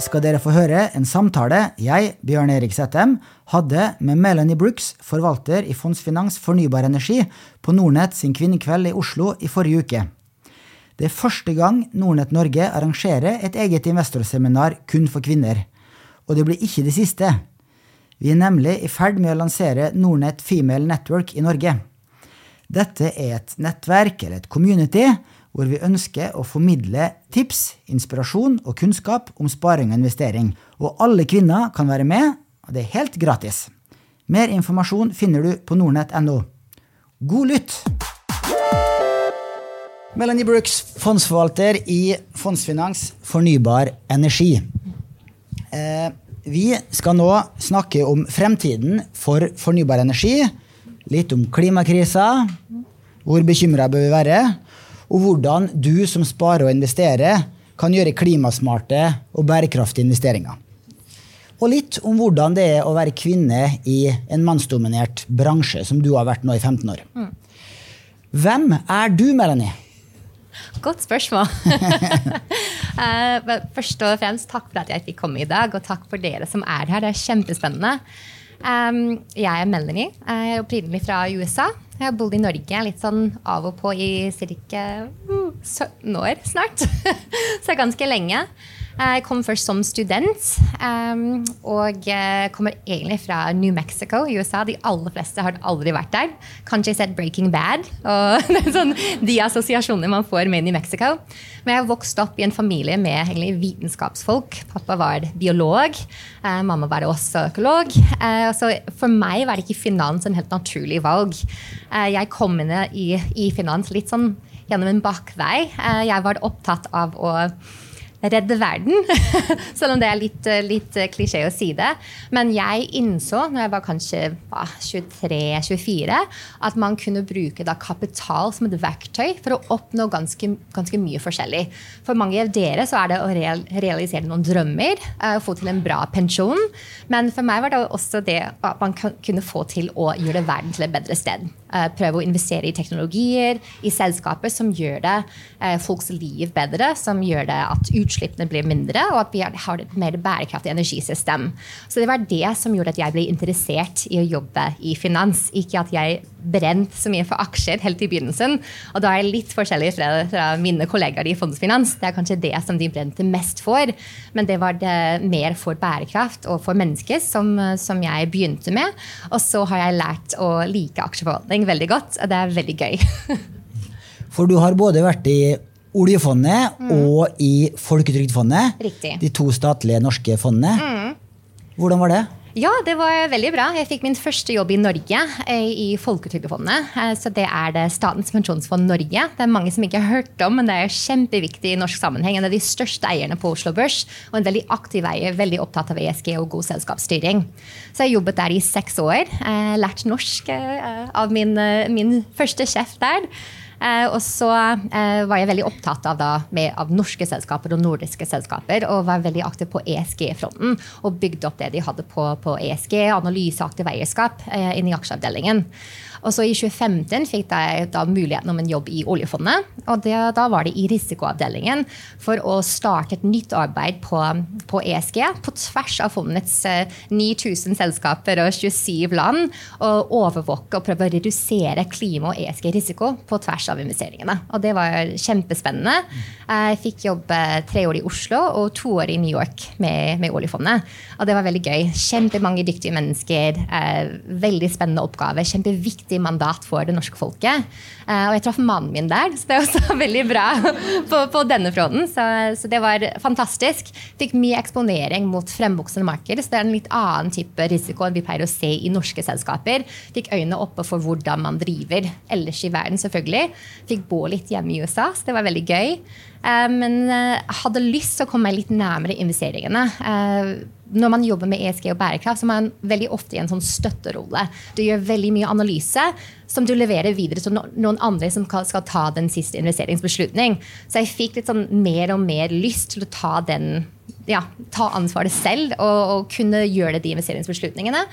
Skal dere få høre en samtale jeg, Bjørn Erik Settem, hadde med Melanie Brooks, forvalter i Fondsfinans Fornybar Energi, på Nordnett sin kvinnekveld i Oslo i forrige uke. Det er første gang Nordnett Norge arrangerer et eget investorseminar kun for kvinner. Og det blir ikke det siste. Vi er nemlig i ferd med å lansere Nordnett Female Network i Norge. Dette er et nettverk eller et community hvor vi ønsker å formidle tips, inspirasjon og kunnskap om sparing og investering. Og alle kvinner kan være med, og det er helt gratis. Mer informasjon finner du på nordnett.no. God lytt! Melanie Brooks, fondsforvalter i Fondsfinans Fornybar Energi. Eh, vi skal nå snakke om fremtiden for fornybar energi. Litt om klimakrisa. Hvor bekymra bør vi være? Og hvordan du som sparer og investerer, kan gjøre klimasmarte og bærekraftige investeringer. Og litt om hvordan det er å være kvinne i en mannsdominert bransje, som du har vært nå i 15 år. Hvem er du, Melanie? Godt spørsmål. uh, først og fremst takk for at jeg fikk komme i dag, og takk for dere som er her. Det er kjempespennende. Um, jeg er Melanie. Jeg er opprinnelig fra USA. Jeg har bodd i Norge litt sånn av og på i ca. Uh, 17 år snart. Så ganske lenge. Jeg kom først som student um, og kommer egentlig fra New Mexico i USA. De aller fleste har aldri vært der. Kanskje sett Breaking Bad. og sånn, De assosiasjonene man får med New Mexico. Men jeg vokste opp i en familie med egentlig, vitenskapsfolk. Pappa var biolog. Uh, mamma var også økolog. Uh, så for meg var det ikke finans en helt naturlig valg. Uh, jeg kom inn i, i finans litt sånn gjennom en bakvei. jeg var opptatt av å redde verden. Selv om det er litt, eh, litt eh, klisjé å si det. Men jeg innså når jeg var kanskje 23-24, at man kunne bruke kapital som et verktøy for å oppnå ganske, ganske, mye forskjellig. For mange av dere så er det å realisere noen drømmer, uh, få til en bra pensjon. Men for meg var det også det at man kunne få til å gjøre verden til et bedre sted. Uh, prøve å investere i teknologier, i selskaper som gjør det uh, folks liv bedre, som gjør det at utslippene blir mindre, og at vi har et mer bærekraftig energisystem. Så det var det som gjorde at jeg ble interessert i å jobbe i finans. Ikke at jeg brent så mye for aksjer helt i begynnelsen. Og da er jeg litt forskjellig fra, fra mine kollegaer i Fondsfinans. Det er kanskje det som de brente mest for. Men det var det mer for bærekraft og for mennesker som, som jeg begynte med. Og så har jeg lært å like aksjeforvaltning veldig godt, og det er veldig gøy. For du har både vært i oljefondet mm. og i Folketrygdfondet. Riktig. De to statlige norske fondene. Mm. Hvordan var det? Ja, det var veldig bra. Jeg fikk min første jobb i Norge, eh, i Folketrygdfondet. Eh, så det er det Statens pensjonsfond Norge. Det er mange som ikke har hørt om, men det er kjempeviktig i norsk sammenheng. En av de største eierne på Oslo Børs, og en veldig aktiv eier, veldig opptatt av ESG og god selskapsstyring. Så jeg jobbet der i seks år. Eh, lært norsk av min, min første sjef der. Eh, og så eh, var jeg veldig opptatt av, da, med, av norske selskaper og nordiske selskaper. Og var veldig aktiv på ESG-fronten og bygde opp det de hadde på, på ESG, analyseaktiv eierskap, eh, inn i aksjeavdelingen. Og så I 2015 fikk jeg da muligheten om en jobb i oljefondet. og det, Da var det i risikoavdelingen for å starte et nytt arbeid på, på ESG på tvers av fondets 9000 selskaper og 27 land. Og overvåke og prøve å redusere klima- og ESG-risiko på tvers av investeringene. Og Det var kjempespennende. Jeg fikk jobbe tre år i Oslo og to år i New York med, med oljefondet. Og det var veldig gøy. Kjempemange dyktige mennesker. Eh, veldig spennende oppgave. Kjempeviktig viktig mandat for det norske folket. Eh, og jeg traff mannen min der, så det er også veldig bra på, på denne fronten. Så, så, det var fantastisk. Fikk mye eksponering mot fremvoksende markeder, så det er en litt annen type risiko enn vi pleier å se i norske selskaper. Fikk øynene oppe for hvordan man driver ellers i verden, selvfølgelig. Fikk bo litt hjemme i USA, så det var veldig gøy. Eh, men eh, hadde lyst til å komme meg litt nærmere investeringene når man jobber med ESG og bærekraft, så er man veldig ofte i en sånn støtterolle. Du gjør veldig mye analyse som du leverer videre til noen andre som skal ta den siste investeringsbeslutning. Så jeg fikk litt sånn mer og mer lyst til å ta, den, ja, ta ansvaret selv og, og kunne gjøre de investeringsbeslutningene.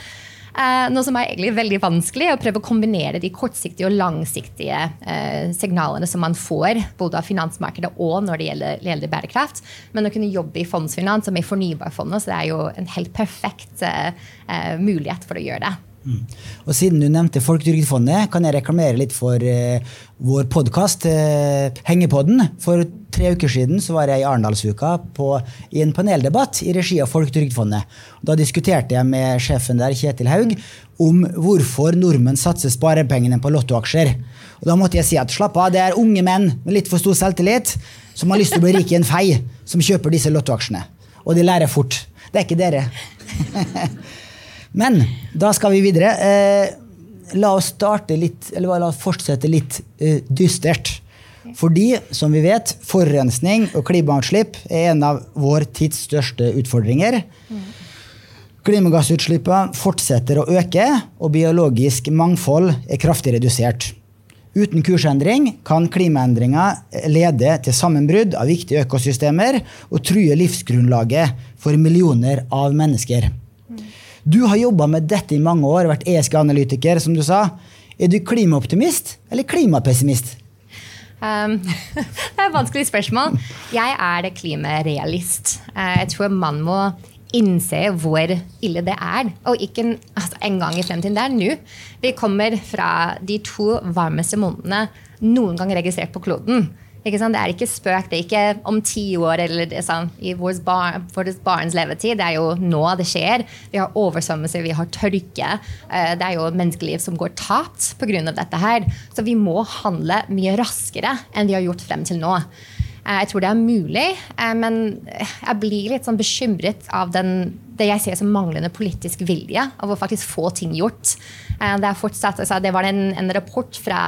Uh, noe som er egentlig veldig vanskelig, å prøve å kombinere de kortsiktige og langsiktige uh, signalene som man får, både av finansmarkedet og når det gjelder, gjelder bærekraft. Men å kunne jobbe i fondsfinans og med Fornybarfondet, så det er jo en helt perfekt uh, mulighet for å gjøre det. Og Siden du nevnte Folketrygdfondet, kan jeg reklamere litt for uh, vår podkast uh, Hengepodden. For tre uker siden så var jeg i Arendalsuka i en paneldebatt i regi av Folketrygdfondet. Da diskuterte jeg med sjefen der, Kjetil Haug, om hvorfor nordmenn satser sparepengene på lottoaksjer. Og Da måtte jeg si at slapp av, det er unge menn med litt for stor selvtillit som har lyst til å bli rike i en fei, som kjøper disse lottoaksjene. Og de lærer fort. Det er ikke dere. Men da skal vi videre. Eh, la oss starte litt, eller la oss fortsette litt eh, dystert. Fordi, som vi vet, forurensning og klimautslipp er en av vår tids største utfordringer. Klimagassutslippene fortsetter å øke, og biologisk mangfold er kraftig redusert. Uten kursendring kan klimaendringer lede til sammenbrudd av viktige økosystemer og true livsgrunnlaget for millioner av mennesker. Du har jobba med dette i mange år, vært ESG-analytiker, som du sa. Er du klimaoptimist eller klimapessimist? Um, det er et vanskelig spørsmål. Jeg er det klimarealist. Eh, jeg tror man må innse hvor ille det er. Og ikke altså, en gang i fremtiden. Det er nå. Vi kommer fra de to varmeste månedene noen gang registrert på kloden. Det er ikke spøk. Det er ikke om ti år eller sånn, i vårt bar, barns levetid. Det er jo nå det skjer. Vi har oversvømmelser, vi har tørke. Eh, det er jo menneskeliv som går tapt pga. dette her. Så vi må handle mye raskere enn vi har gjort frem til nå. Eh, jeg tror det er mulig, eh, men jeg blir litt sånn bekymret av den, det jeg ser som manglende politisk vilje av å faktisk få ting gjort. Eh, det, fortsatt, altså, det var en, en, rapport fra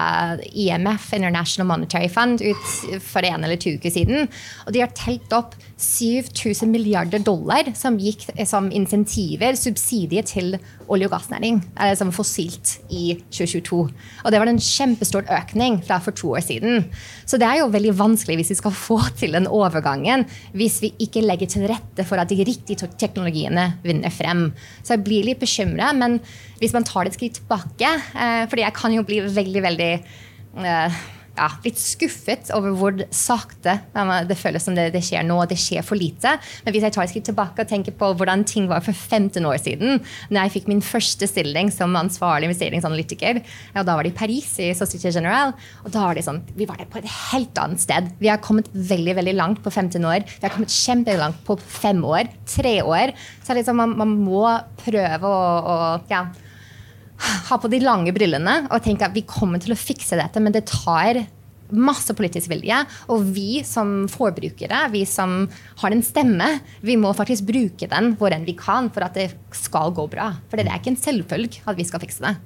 IMF, International Monetary Fund, ut for en eller to uker siden. Og de har telt opp 7000 milliarder dollar som gikk som insentiver, subsidier, til olje- og gassnæring, som fossilt, i 2022. Og det var en kjempestor økning fra for to år siden. Så det er jo veldig vanskelig hvis vi skal få til den overgangen, hvis vi ikke legger til rette for at de riktige teknologiene vinner frem. Så jeg blir litt bekymra, men hvis man tar det et skritt tilbake, eh, fordi jeg kan jo bli veldig, veldig eh, ja, litt skuffet over hvor sakte det føles som det, det, skjer nå. Det skjer for lite. Men hvis jeg tar et skritt tilbake og tenker på hvordan ting var for 15 år siden, når jeg fikk min første stilling som ansvarlig investeringsanalytiker, og da var det i Paris, i Société Générale, og da var det sånn, vi var der på et helt annet sted. Vi har kommet veldig veldig langt på 15 år. Vi har kommet kjempelangt på fem år, tre år. Så liksom man, man må prøve å, å ja, ha på de lange brillene og tenke at vi kommer til å fikse dette, men det tar masse politisk vilje. Og vi som forbrukere, vi som har en stemme, vi må faktisk bruke den hvor enn vi kan for at det skal gå bra. For det er ikke en selvfølge at vi skal fikse det.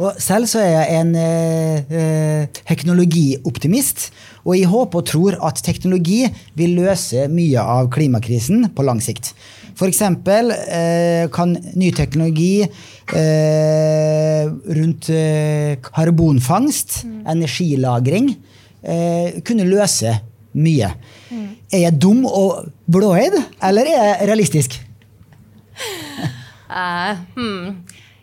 Og selv så er jeg en eh, eh, teknologioptimist. Og jeg håper og tror at teknologi vil løse mye av klimakrisen på lang sikt. F.eks. Eh, kan ny teknologi eh, rundt eh, karbonfangst, mm. energilagring, eh, kunne løse mye. Mm. Er jeg dum og blåøyd, eller er jeg realistisk? Uh, hmm.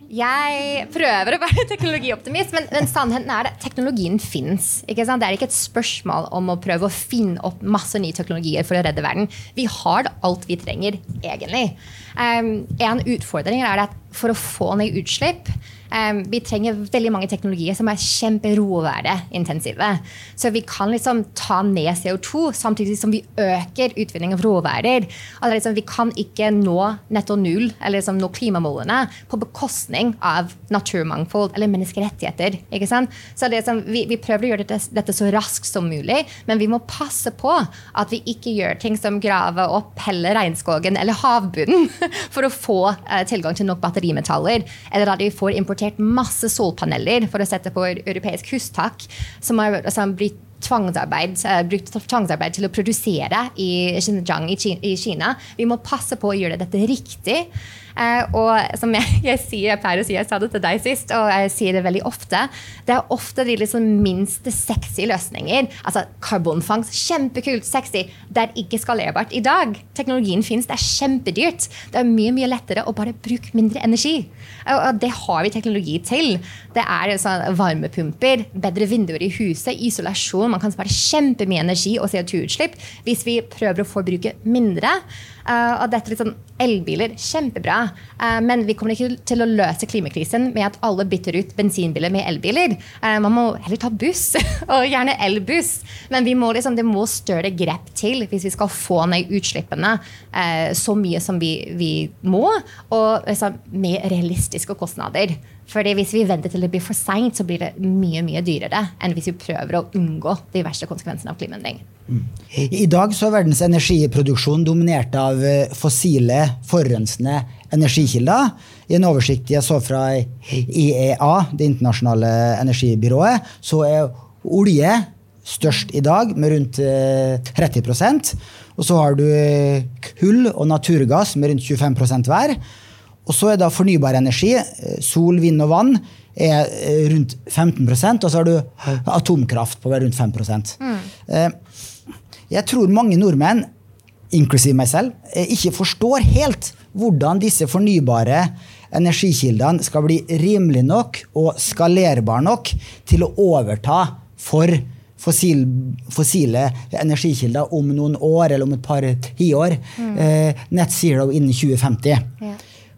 Jeg prøver å være teknologioptimist, men, men sannheten er at teknologien fins. Det er ikke et spørsmål om å prøve å finne opp masse nye teknologier for å redde verden. Vi har alt vi trenger, egentlig. Um, en utfordring er at for å få ned utslipp vi trenger veldig mange teknologier som er kjemperåværeintensive. Så vi kan liksom ta ned CO2 samtidig som vi øker utvinning av råværer. Altså liksom, vi kan ikke nå netto null eller liksom nå klimamålene på bekostning av naturmangfold eller menneskerettigheter. ikke sant? Så liksom, vi, vi, prøver å gjøre dette, dette, så raskt som mulig, men vi må passe på at vi ikke gjør ting som graver opp hele regnskogen eller havbunnen for å få uh, tilgang til nok batterimetaller, eller at vi får importert importert masse solpaneler for å sette på europeisk hustak, som har altså, blitt tvangsarbeid, brukt tvangsarbeid til å produsere i Xinjiang i Kina. Vi må passe på å gjøre dette riktig. Uh, og som jeg, jeg, sier, jeg pleier å si, jeg sa det til deg sist, og jeg sier det veldig ofte, det er ofte de liksom minste sexy løsninger. Altså karbonfangst, kjempekult, sexy. Det er ikke skalerbart i dag. Teknologien fins, det er kjempedyrt. Det er mye mye lettere å bare bruke mindre energi. Og det har vi teknologi til. Det er sånn varmepumper, bedre vinduer i huset, isolasjon. Man kan spare kjempemye energi og CO2-utslipp hvis vi prøver å forbruke mindre. Uh, og dette litt sånn Elbiler, kjempebra. Uh, men vi kommer ikke til å løse klimakrisen med at alle bytter ut bensinbiler med elbiler. Uh, man må heller ta buss, og gjerne elbuss. Men må liksom, det må større grep til hvis vi skal få ned utslippene så mye som vi, vi må, og liksom, med realistiske kostnader. Fordi Hvis vi venter til det blir for seint, så blir det mye mye dyrere enn hvis vi prøver å unngå de verste konsekvensene av klimaendring. I dag så er verdens energiproduksjon dominert av eh, fossile, forurensende energikilder. I en oversikt jeg så fra IEA, Det internasjonale energibyrået, så er olje størst i dag, med rundt 30 eh, Og så har du eh, kull og naturgass med rundt 25% hver. Og så er da fornybar energi, sol, vind og vann, er rundt 15% og så har du atomkraft på rundt 5 mm. Eh, jeg tror mange nordmenn, inklusiv meg selv, ikke forstår helt hvordan disse fornybare energikildene skal bli rimelig nok og skalerbare nok til å overta for fossil, fossile energikilder om noen år eller om et par tiår. Mm. Eh, net zero innen 2050. Ja.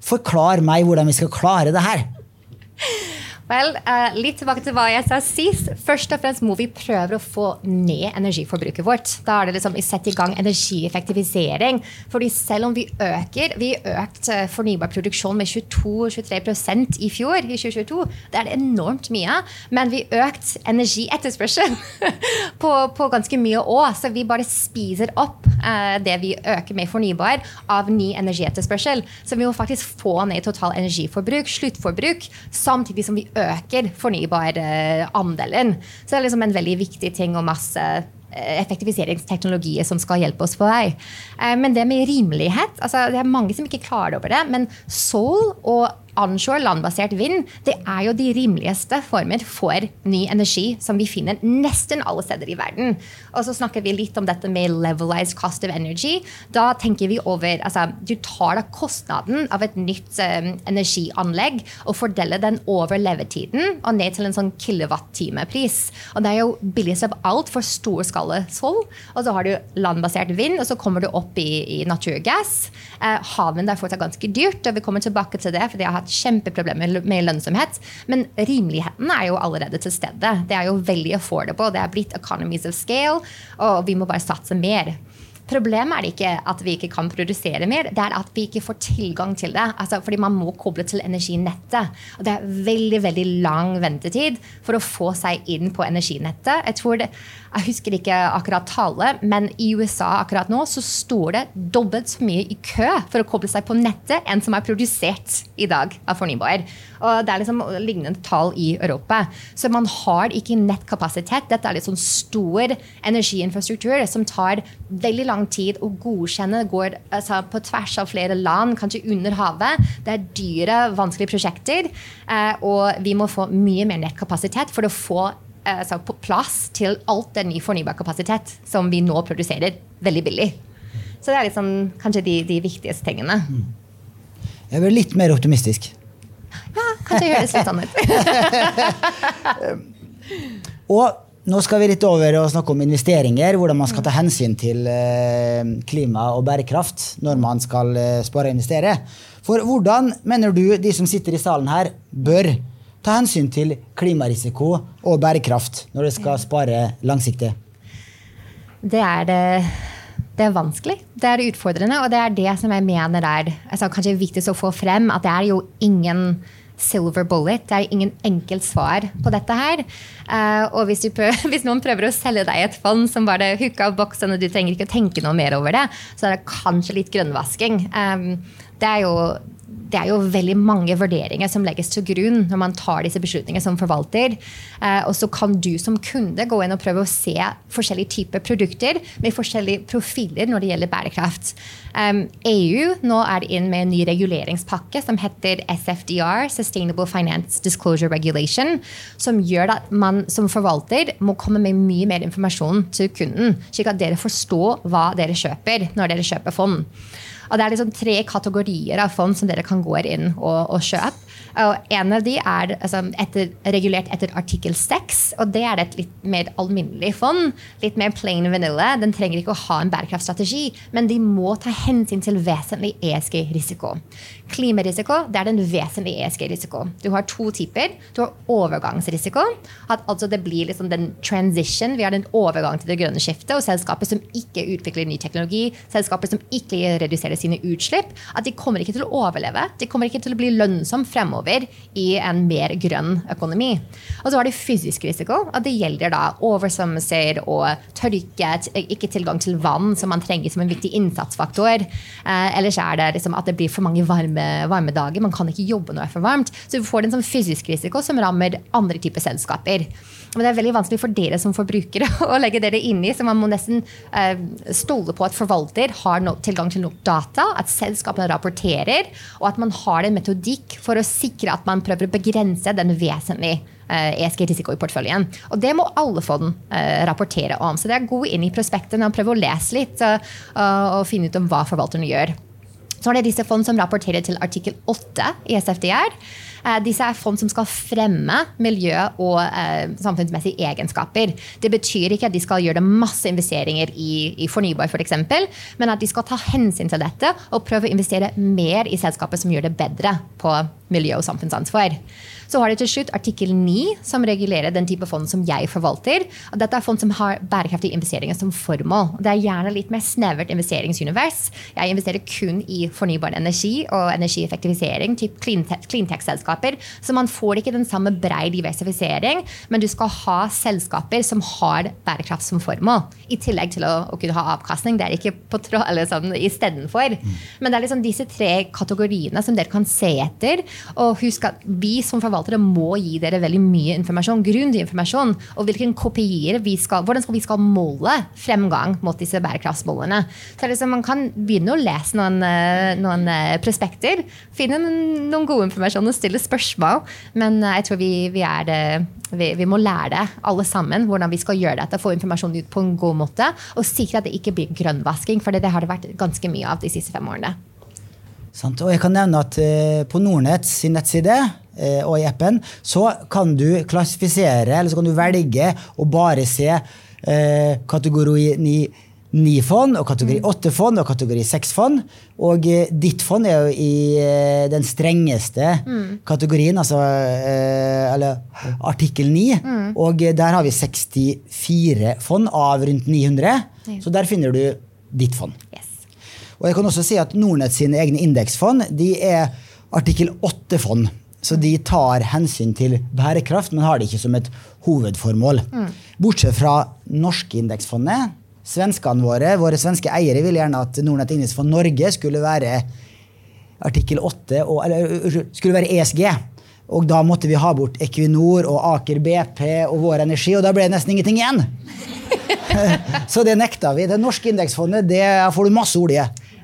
Forklar meg hvordan vi skal klare det her. Vel, uh, litt tilbake til hva jeg sa sist. Først og fremst må vi prøve å få ned energiforbruket vårt. Da er det liksom sette i gang energieffektivisering. Fordi selv om vi øker Vi økte uh, fornybar produksjon med 22-23 i fjor, i 2022. Det er det enormt mye. Men vi økte energietterspørsel på, på ganske mye òg. Så vi bare spiser opp uh, det vi øker med fornybar av ny energietterspørsel. Så vi må faktisk få ned total energiforbruk, sluttforbruk, samtidig som vi øker øker fornybarandelen. Så det er liksom en veldig viktig ting og masse eh, effektiviseringsteknologier som skal hjelpe oss på vei. Eh, men det med rimelighet altså Det er mange som ikke klarer over det. Men sol og onshore, landbasert vind, det er jo de rimeligste former for ny energi som vi finner nesten alle steder i verden. Og så snakker vi litt om dette med levelized cost of energy. Da tenker vi over altså, Du tar da kostnaden av et nytt um, energianlegg og fordeler den over levetiden og ned til en sånn kilowattimepris. Og det er jo billigst av alt for storskala sol. Og så har du landbasert vind, og så kommer du opp i, i naturgass. Eh, havvind er fortsatt ganske dyrt, og vi kommer tilbake til det. for det har hatt kjempeproblemer med lønnsomhet. Men rimeligheten er jo allerede til stede. Det er jo veldig affordable. Det er blitt economies of scale, og vi må bare satse mer. Problemet er ikke at vi ikke kan produsere mer, det er at vi ikke får tilgang til det. Altså, fordi man må koble til energinettet. Og det er veldig veldig lang ventetid for å få seg inn på energinettet. Jeg tror det, jeg husker ikke akkurat tallet, men i USA akkurat nå så står det dobbelt så mye i kø for å koble seg på nettet enn som er produsert i dag av fornybar. Og Det er liksom lignende tall i Europa. Så man har ikke nettkapasitet. Dette er litt sånn stor energiinfrastruktur som tar veldig lang tid å godkjenne. går altså, på tvers av flere land, kanskje under havet. Det er dyre, vanskelige prosjekter. Eh, og vi må få mye mer nettkapasitet for å få altså, på plass til alt den nye fornybar kapasitet som vi nå produserer veldig billig. Så det er liksom, kanskje de, de viktigste tingene. Mm. Jeg blir litt mer optimistisk. Ja, kanskje det høres litt sånn ut. og nå skal vi litt over og snakke om investeringer. Hvordan man skal ta hensyn til eh, klima og bærekraft når man skal spare og investere. For hvordan mener du de som sitter i salen her, bør ta hensyn til klimarisiko og bærekraft når de skal spare langsiktig? Det er det det er vanskelig, det er utfordrende, og det er det som jeg mener er altså, kanskje viktigst å få frem. At det er jo ingen silver bullet. Det er ingen enkelt svar på dette her. Uh, og hvis, prøver, hvis, noen prøver å selge deg et fond som bare hooka opp boksen, og du trenger ikke å tenke noe mer over det, så er det kanskje litt grønnvasking. Um, det er jo det er jo veldig mange vurderinger som legges til grunn når man tar disse beslutningene som forvalter. Uh, og så kan du som kunde gå inn og prøve å se forskjellige typer produkter med forskjellige profiler når det gjelder bærekraft. EU nå er inn med en ny reguleringspakke som heter SFDR, Sustainable Finance Disclosure Regulation, som gjør at man som forvalter må komme med mye mer informasjon til kunden, slik at dere forstår hva dere kjøper når dere kjøper fond. Og det er liksom tre kategorier av fond som dere kan gå inn og, og kjøpe. Og en av de er altså, etter, regulert etter artikkel 6, og det er et litt mer alminnelig fond. Litt mer plain vanilla. Den trenger ikke å ha en bærekraftstrategi, men de må ta hensyn til vesentlig ESG-risiko. Klimarisiko det er den vesentlige ESG-risiko. Du har to typer. Du har overgangsrisiko. At altså det blir liksom den transition. Vi har den overgang til det grønne skiftet. Og selskaper som ikke utvikler ny teknologi, selskaper som ikke reduserer sine utslipp, at de kommer ikke til å overleve. De kommer ikke til å bli lønnsomme fremover i en mer grønn økonomi. Og så har du fysisk risiko. at Det gjelder da oversvømmelser og tørke, ikke tilgang til vann, som man trenger som en viktig innsatsfaktor. Eh, ellers er det liksom at det blir for mange varme, varme dager. Man kan ikke jobbe når det er for varmt. Så du får en sånn fysisk risiko som rammer andre typer selskaper. Men det er veldig vanskelig for dere som forbrukere å legge dere inn i, så man må nesten eh, stole på at forvalter har no tilgang til nok data, at selskapene rapporterer, og at man har en metodikk for å sikre at man prøver å begrense den vesentlige ESG-risiko i porteføljen. Og det må alle fond uh, rapportere om. Så det er god inn i prospektet når man prøver å lese litt uh, og finne ut om hva forvalterne gjør. Så er det disse fond som rapporterer til artikkel 8 i SFDR. Eh, disse er fond som skal fremme miljø- og eh, samfunnsmessige egenskaper. Det betyr ikke at de skal gjøre masse investeringer i, i fornybar, for eksempel, men at de skal ta hensyn til dette og prøve å investere mer i selskaper som gjør det bedre på miljø- og samfunnsansvar. Så har de til slutt artikkel 9, som regulerer den type fond som jeg forvalter. Og dette er fond som har bærekraftige investeringer som formål. Det er gjerne litt mer snevert investeringsunivers. Jeg investerer kun i fornybar energi og energieffektivisering, typ cleantech-selskaper. Så man får ikke den samme brei diversifisering, men du skal ha selskaper som har bærekraft som formål. I tillegg til å, å kunne ha avkastning. Det er ikke på tråd, eller sånn istedenfor. Mm. Men det er liksom disse tre kategoriene som dere kan se etter. Og husk at vi som forvalter forvaltere må gi dere veldig mye informasjon, grundig informasjon, og hvilken kopier vi skal, hvordan skal vi skal måle fremgang mot disse bærekraftsmålene. Så liksom, Man kan begynne å lese noen, eh, noen eh, prospekter, finne noen gode informasjon og stille spørsmål, men eh, jeg tror vi, vi, det, vi, vi må lære alle sammen hvordan vi skal gjøre dette, få informasjon ut på en god måte, og sikre at det ikke blir grønnvasking, for det har det vært ganske mye av de siste fem årene. Sant, og jeg kan nevne at På Nordnetts nettside og i appen så kan du klassifisere, eller så kan du velge å bare se eh, kategori 9 ni fond, og kategori mm. åtte fond og kategori seks fond. Og ditt fond er jo i den strengeste mm. kategorien, altså eller artikkel 9. Mm. Og der har vi 64 fond av rundt 900, ja. så der finner du ditt fond. Yes. Og jeg kan også si at Nordnett sine egne indeksfond de er artikkel 8-fond. Så de tar hensyn til bærekraft, men har det ikke som et hovedformål. Mm. Bortsett fra norske indeksfondet. Svenskene våre, våre svenske eiere ville gjerne at Nordnett indeksfond Norge skulle være artikkel 8, og, eller skulle være ESG. Og da måtte vi ha bort Equinor og Aker BP og Vår Energi, og da ble det nesten ingenting igjen. Så det nekta vi. Det norske indeksfondet det får du masse ord i.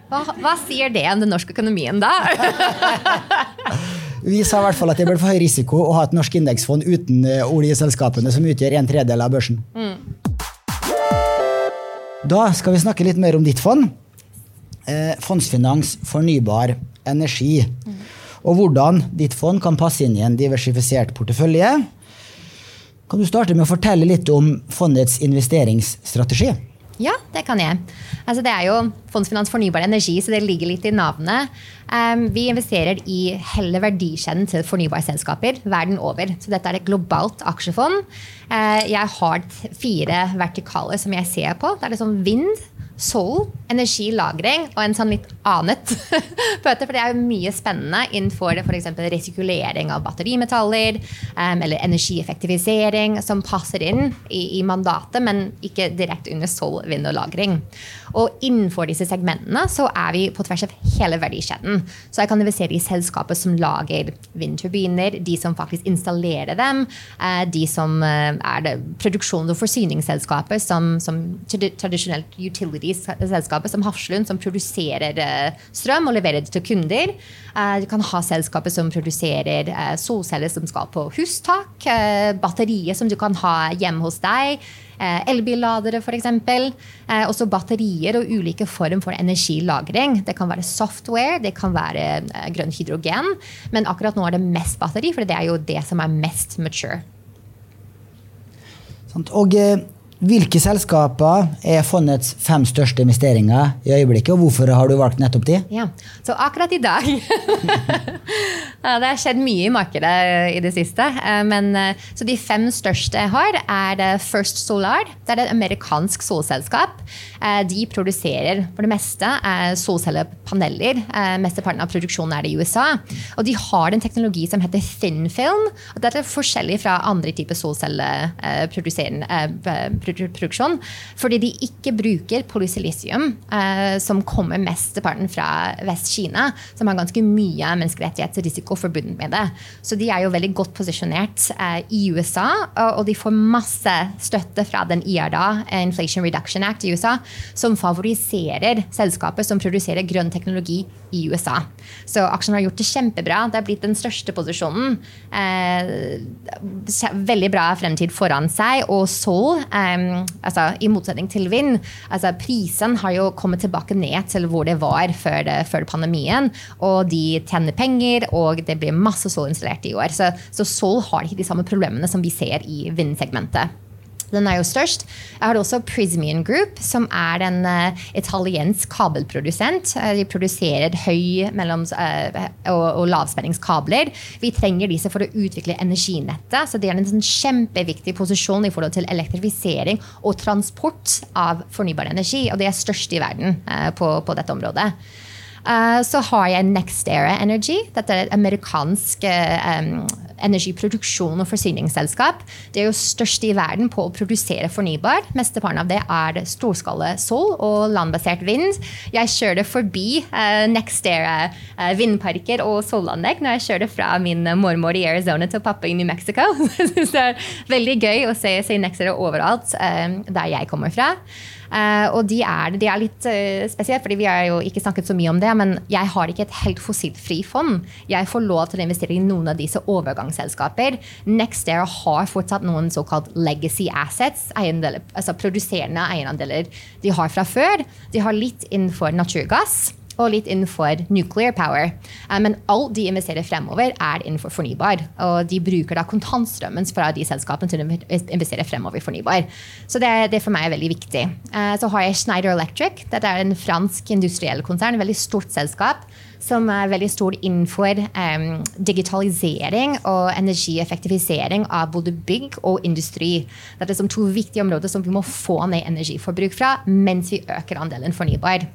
Hva, hva, sier det om den norske økonomien, da? Vi sa i hvert fall at det ble for høy risiko å ha et norsk indeksfond uten eh, oljeselskapene, som utgjør en tredjedel av børsen. Mm. Da skal vi snakke litt mer om ditt fond. Eh, fondsfinans fornybar energi. Mm. Og hvordan ditt fond kan passe inn i en diversifisert portefølje. Kan du starte med å fortelle litt om fondets investeringsstrategi? Ja, det kan jeg. Altså, det er jo Fondsfinans fornybar energi, så det ligger litt i navnet. Um, vi investerer i hele verdikjeden til fornybarselskaper verden over. Så dette er et globalt aksjefond. Uh, jeg har fire vertikaler som jeg ser på. Det er liksom vind, sol, energilagring og en sånn litt anet. For det er jo mye spennende innenfor f.eks. resirkulering av batterimetaller um, eller energieffektivisering som passer inn i, i, mandatet, men ikke direkte under soul-vind og lagring. Og innenfor disse segmentene så er vi på tvers av hele verdikjeden. Så jeg kan investere i selskaper som lager vindturbiner, de som faktisk installerer dem, uh, de som uh, er det produksjons- og forsyningsselskaper som, som tradisjonelt utilities-selskaper som Hafslund, som produserer uh, strøm og leverer det til kunder. Du kan ha selskaper som produserer solceller som skal på hustak, batterier som du kan ha hjemme hos deg. Elbilladere, f.eks. Eh, også batterier og ulike form for energilagring. Det kan være software, det kan være grønn hydrogen. Men akkurat nå er det mest batteri, for det er jo det som er mest mature. Og hvilke selskaper er fondets fem største investeringer i øyeblikket, og hvorfor har du valgt nettopp de? Ja, så akkurat i dag Det har skjedd mye i markedet i det siste. Eh, men, eh, så de fem største jeg har, er First Solar. Det er et amerikansk solselskap. Eh, de produserer for det meste solcellepaneler. Mesteparten av produksjonen er i USA. Og de har en teknologi som heter thin film. og Dette er forskjellig fra andre typer solcelleproduksjon produksjon, fordi de ikke bruker polysilisium, eh, som kommer mesteparten fra Vest-Kina, som har ganske mye menneskerettighetsrisiko forbundet med det. Så de er jo veldig godt posisjonert eh, i USA, og, de får masse støtte fra den IRDA, Inflation Reduction Act i USA, som favoriserer selskaper som produserer grønn teknologi i USA. Så aksjen har gjort det kjempebra. Det er blitt den største posisjonen. Eh, veldig bra fremtid foran seg. Og Seoul eh, altså, I motsetning til vind. Altså, prisen har jo kommet tilbake ned til hvor det var før, det, før pandemien. Og de tjener penger, og det blir masse sol installert i år. Så, så Sol har ikke de samme problemene som vi ser i vindsegmentet. Den er jo størst. Jeg har også Prismian Group, som er en uh, italiensk kabelprodusent. Uh, de produserer høy mellom, uh, og, og, lavspenningskabler. Vi trenger disse for å utvikle energinettet. Så det er en sånn kjempeviktig posisjon i forhold til elektrifisering og transport av fornybar energi. Og det er størst i verden på, på dette området. Uh, så har jeg Next Era Energy. Dette er et amerikansk um, energiproduksjon og forsyningsselskap. Det er jo størst i verden på å produsere fornybar. Mesteparten av det er storskala sol og landbasert vind. Jeg kjører forbi uh, Nextera uh, vindparker og solanlegg når jeg kjører fra min mormor i Arizona til pappa i New Mexico. det er veldig gøy å se, se Nextera overalt uh, der jeg kommer fra. Uh, og de er, de er litt uh, spesielt, fordi vi har jo ikke snakket så mye om det. Men jeg har ikke et helt fossilfri fond. Jeg får lov til å investere i noen av disse overgangsselskaper. NextAir har fortsatt noen såkalt legacy assets, eiendeler, altså produserende eierandeler de har fra før. De har litt innenfor naturgass og litt innenfor nuclear power. Eh, men alt de investerer fremover, er innenfor fornybar. Og de bruker da kontantstrømmen fra de selskapene til å investere fremover fornybar. Så det, det for meg er veldig viktig. Eh, så har jeg Schneider Electric. Dette er en fransk industriell konsern. veldig stort selskap som er veldig stor innenfor um, digitalisering og energieffektivisering av både bygg og industri. Dette er som to viktige områder som vi må få ned energiforbruk fra mens vi øker andelen fornybar.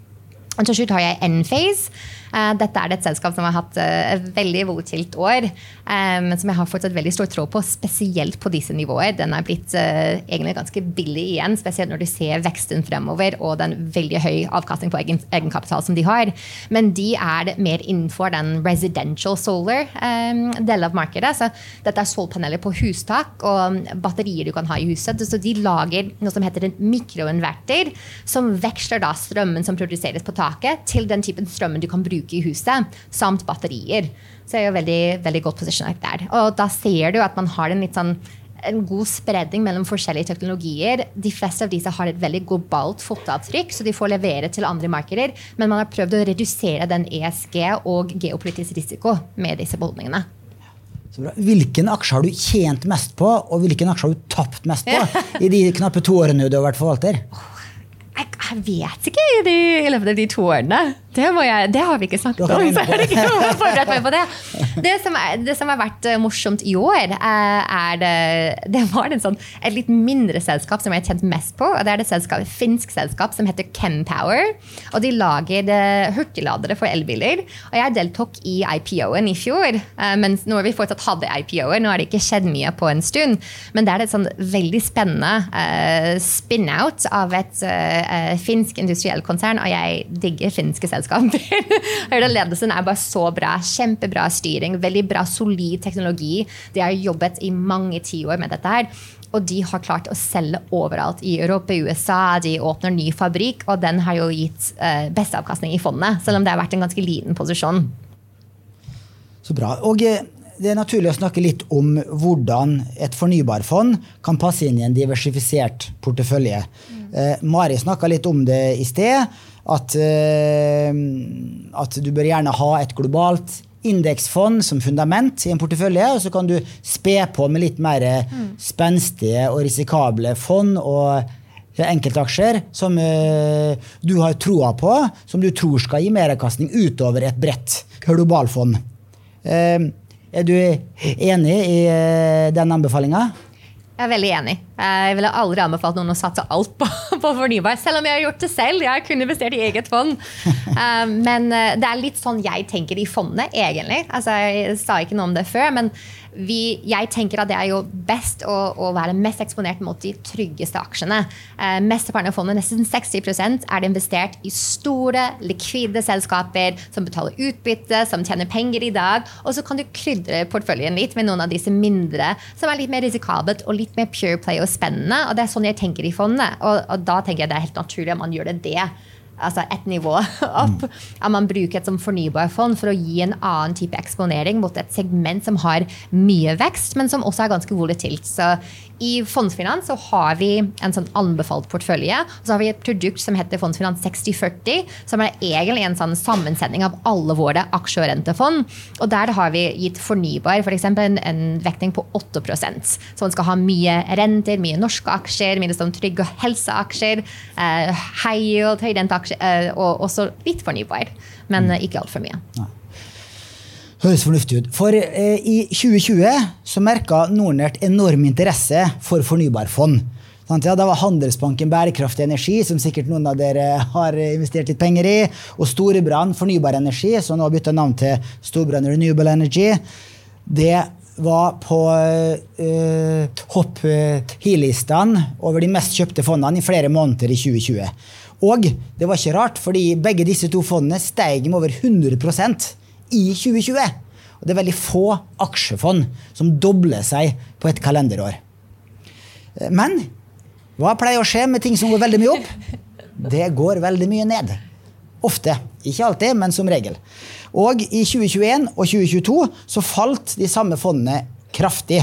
Og til slutt har jeg Enphase. Uh, dette er et selskap som har hatt uh, et veldig volatilt år, um, men som jeg har fortsatt veldig stor tråd på, spesielt på disse nivåer. Den er blitt egentlig ganske billig igjen, spesielt når du ser veksten fremover og den veldig høy avkastning på egen, egenkapital som de har. Men de er mer innenfor den residential solar delen av markedet. Så dette er solpaneler på hustak og batterier du kan ha i huset. Så de lager noe som heter en mikroinverter, som veksler da strømmen som produseres på taket, til den typen strømmen du kan bruke bruke i huset, samt batterier. Så jeg er jo veldig, veldig godt posisjonert der. Og da ser du at man har en litt sånn en god spredning mellom forskjellige teknologier. De fleste av disse har et veldig globalt fotavtrykk, så de får levere til andre markeder. Men man har prøvd å redusere den ESG og geopolitisk risiko med disse beholdningene. Hvilken aksje har du tjent mest på, og hvilken aksje har du tapt mest på i de knappe to årene du har vært forvalter? Jeg, jeg vet ikke i, i løpet av de to årene. Det, jeg, det, har vi ikke snakket om, så jeg har ikke forberedt meg på det. Det som, er, det som har vært eh, morsomt i år, eh, er det Det var sånn, et litt mindre selskap som jeg har tjent mest på. og Det er et selskap, et finsk selskap som heter Chempower. og De lager eh, hurtigladere for elbiler. og Jeg deltok i IPO-en i fjor, men nå har vi fortsatt hadde IPO-er. Nå har det ikke skjedd mye på en stund, men det er et sånn veldig spennende spin-out av et finsk industriell konsern, og jeg digger finske selskap selskaper. ledelsen er bare så bra. Kjempebra styring, veldig bra, solid teknologi. De har jobbet i mange tiår med dette her. Og de har klart å selge overalt i Europa, USA. De åpner ny fabrikk, og den har jo gitt uh, beste avkastning i fondet. Selv om det har vært en ganske liten posisjon. Så bra. Og eh, det er naturlig å snakke litt om hvordan et fornybarfond kan passe inn i en diversifisert portefølje. Mm. Eh, Mari snakka litt om det i sted at, eh, at du bør gjerne ha et globalt indeksfond som fundament i en portefølje, og så kan du spe på med litt mer mm. spenstige og risikable fond og enkeltaksjer som uh, du har troa på, som du tror skal gi meravkastning utover et bredt globalfond. Er du enig i den anbefalinga? Jeg er veldig enig. Jeg ville aldri anbefalt noen å satse alt på, på, fornybar, selv om jeg har gjort det selv. Jeg har kun investert i eget fond. Um, men uh, det er litt sånn jeg tenker i fondet, egentlig. Altså, jeg sa ikke noe om det før, men vi, jeg tenker at det er jo best å, å, være mest eksponert mot de tryggeste aksjene. Eh, Mesteparten av fondet, nesten 60 er det investert i store, likvide selskaper som betaler utbytte, som tjener penger i dag. Og så kan du krydre portføljen litt med noen av disse mindre, som er litt mer risikabelt og litt mer pure play og spennende. Og det er sånn jeg tenker i fondet. Og, og da tenker jeg det er helt naturlig at man gjør det det altså et nivå opp. At man bruker et som fornybarfond for å gi en annen type eksponering mot et segment som har mye vekst, men som også er ganske volatilt. Så i Fondsfinans så har vi en sånn anbefalt portefølje. Og så har vi et produkt som heter Fondsfinans 6040, som er egentlig en sånn sammensending av alle våre aksje- og rentefond. Og der har vi gitt fornybar f.eks. For en, en vekting på 8% Så man skal ha mye renter, mye norske aksjer, mye sånn trygge helseaksjer, eh, high yield, høyrenteaksjer, eh, og også litt fornybar. Men eh, ikke altfor mye. Nei. Høres fornuftig ut. For eh, i 2020 så merka Nordnett enorm interesse for fornybarfond. Ja, da var Handelsbanken Bærekraftig energi, som sikkert noen av dere har investert litt penger i, og Storebrann Fornybar energi, som nå har bytta navn til Storbrann Renewable Energy. Det var på eh, hopp hi-listene over de mest kjøpte fondene i flere måneder i 2020. Og det var ikke rart, fordi begge disse to fondene steg med over 100% i 2020. Og det er veldig få aksjefond som dobler seg på et kalenderår. Men hva pleier å skje med ting som går veldig mye opp? Det går veldig mye ned. Ofte. Ikke alltid, men som regel. Og i 2021 og 2022 så falt de samme fondene kraftig.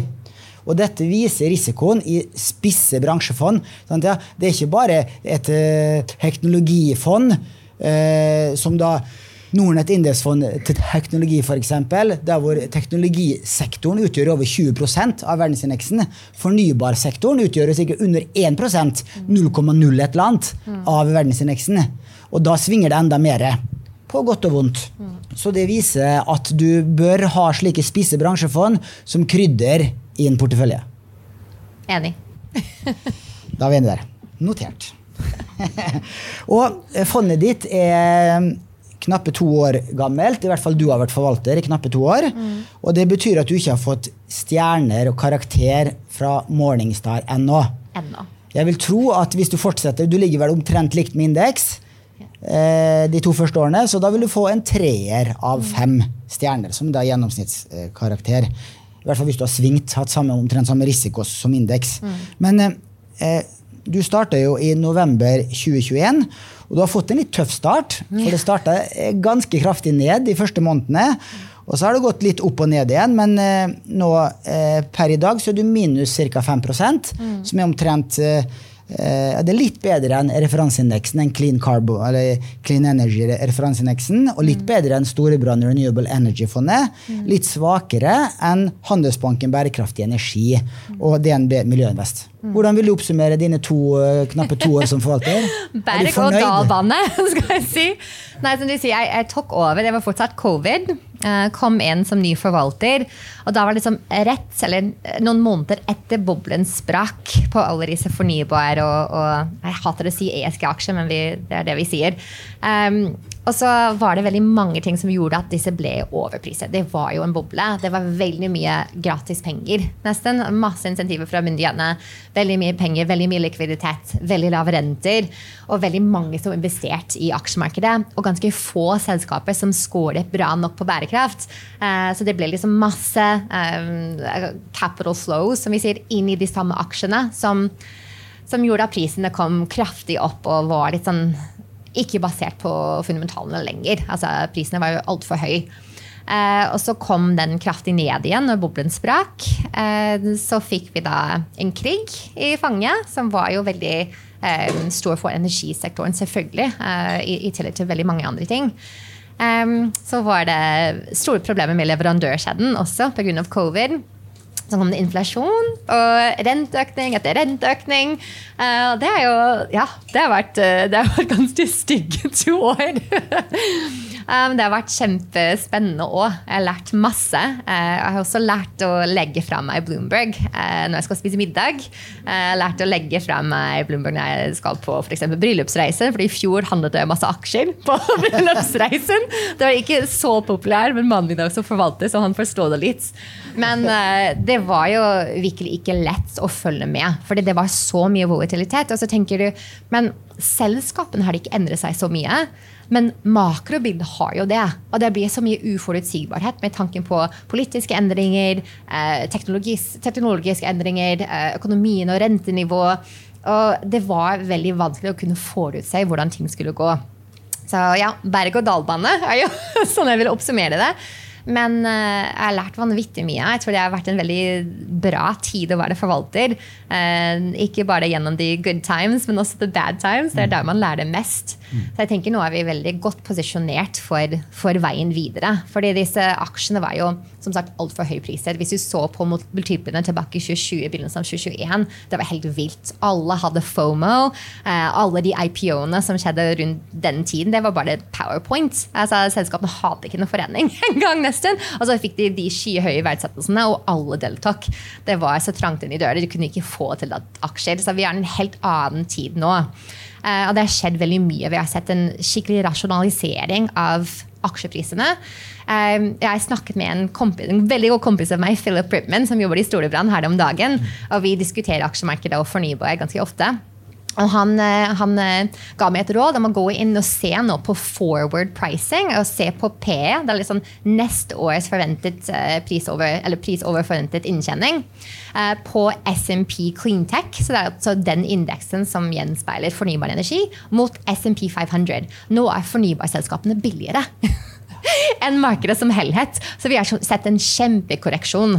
Og dette viser risikoen i spisse bransjefond. Det er ikke bare et eh, teknologifond eh, som da Nordnett indeksfond til teknologi, f.eks., der hvor teknologisektoren utgjør over 20% av verdensindeksen. Fornybarsektoren utgjør sikkert under 1 0,0 et eller annet, av verdensindeksen. Og da svinger det enda mer. På godt og vondt. Så det viser at du bør ha slike spisse bransjefond som krydder i en portefølje. Enig. da er vi enige der. Notert. og fondet ditt er knappe to år gammelt. I hvert fall du har vært forvalter i knappe to år. Mm. Og det betyr at du ikke har fått stjerner og karakter fra Morningstar ennå. Ennå. Jeg vil tro at hvis du fortsetter, du ligger vel omtrent likt med indeks eh, de to første årene, så da vil du få en treer av mm. fem stjerner, som da er gjennomsnittskarakter. I hvert fall hvis du har svingt, hatt samme, omtrent samme risiko som indeks. Mm. Men eh, du starta jo i november 2021. Og du har fått en litt tøff start, for det starta ganske kraftig ned de første månedene. Og så har det gått litt opp og ned igjen, men eh, nå eh, per i dag så er du minus ca. 5 mm. som er omtrent eh, Eh, det er litt bedre enn referanseindeksen, enn Clean Carbo, eller Clean Energy-referanseindeksen, og litt bedre enn Storebrand Renewable Energy-fondet. Litt svakere enn Handelsbanken Bærekraftig energi og DNB Miljøinvest. Hvordan vil du oppsummere dine to, eh, knappe to år som forvalter? Berg og dal-bane, skal jeg si. Nei, som du sier, jeg, jeg tok over. Det var fortsatt covid. Uh, kom inn som ny forvalter. Og da var det liksom rett, eller noen måneder etter boblen sprakk på alle disse fornybare og, og Jeg hater å si ESG-aksjer, men vi, det er det vi sier. Um, og så var det veldig mange ting som gjorde at disse ble overpriset. Det var jo en boble. Det var veldig mye gratis penger. Nesten. Masse insentiver fra myndighetene. Veldig mye penger, veldig mye likviditet, veldig lave renter. Og veldig mange som investerte i aksjemarkedet. Og ganske få selskaper som skåret bra nok på bærekraft. Uh, så det ble liksom masse um, capital flow, som vi sier, inn i de samme aksjene. som som gjorde at prisene kom kraftig opp og var litt sånn ikke basert på fundamentalene lenger. Altså, prisene var jo altfor høy. Eh, og så kom den kraftig ned igjen når boblen sprak. Eh, så fikk vi da en krig i fanget, som var jo veldig eh, stor for energisektoren, selvfølgelig. Eh, i, i, tillegg til veldig mange andre ting. Eh, så var det store problemer med leverandørkjeden også pga. covid så kom det inflasjon og renteøkning etter renteøkning. Uh, det er jo Ja, det har vært, uh, det har vært ganske stygge to år. um, det har vært kjempespennende òg. Jeg har lært masse. Uh, jeg har også lært å legge fra meg Bloomberg når jeg skal spise middag. Jeg har lært å legge fra meg Bloomberg når jeg skal på f.eks. bryllupsreise. For i fjor handlet det masse aksjer på bryllupsreisen. Det var ikke så populær, men mannen min er også forvalter, så han forstår det litt. Men det var jo virkelig ikke lett å følge med. Fordi det var så mye volatilitet. Og så tenker du, men selskapene har ikke endret seg så mye. Men makrobildet har jo det. Og det blir så mye uforutsigbarhet med tanken på politiske endringer, eh, teknologiske endringer, eh, økonomien og rentenivå. Og det var veldig vanskelig å kunne forutse hvordan ting skulle gå. Så ja, berg-og-dal-bane er jo sånn jeg vil oppsummere det. Men uh, jeg har lært vanvittig mye. Jeg tror det har vært en veldig bra tid å være forvalter. Uh, ikke bare gjennom de good times, men også the bad times. Det er der man lærer mest. Mm. Så jeg tenker nå er vi veldig godt posisjonert for, for veien videre. Fordi disse aksjene var jo som sagt altfor høy prissett. Hvis du så på multiplene tilbake i 2020, begynnelsen av 2021, det var helt vilt. Alle hadde FOMO. Uh, alle de IPO-ene som skjedde rundt den tiden, det var bare powerpoint. Altså, Selskapene hadde ikke noen forening engang nesten. Og så fikk de de skyhøye verdsettelsene, og alle deltok. Det var så trangt inn i døra. Du kunne ikke få til aksjer. Så vi er i en helt annen tid nå. Eh, og det har skjedd veldig mye. Vi har sett en skikkelig rasjonalisering av aksjeprisene. Eh, jeg snakket med en, kompis, en veldig god kompis av meg, Philip Ripman, som jobber i Storebrand her om dagen. Og vi diskuterer aksjemarkedet og fornybar ganske ofte. Og han, eh, han, eh, ga meg et råd om å gå inn og se nå på forward pricing. Og se på PE. Det er liksom neste års forventet eh, pris over, pris over forventet inntjening. På SMP Cleantech, så det er altså den indeksen som gjenspeiler fornybar energi, mot SMP 500. Nå er fornybarselskapene billigere. enn markedet som helhet. Så vi har sett en kjempekorreksjon.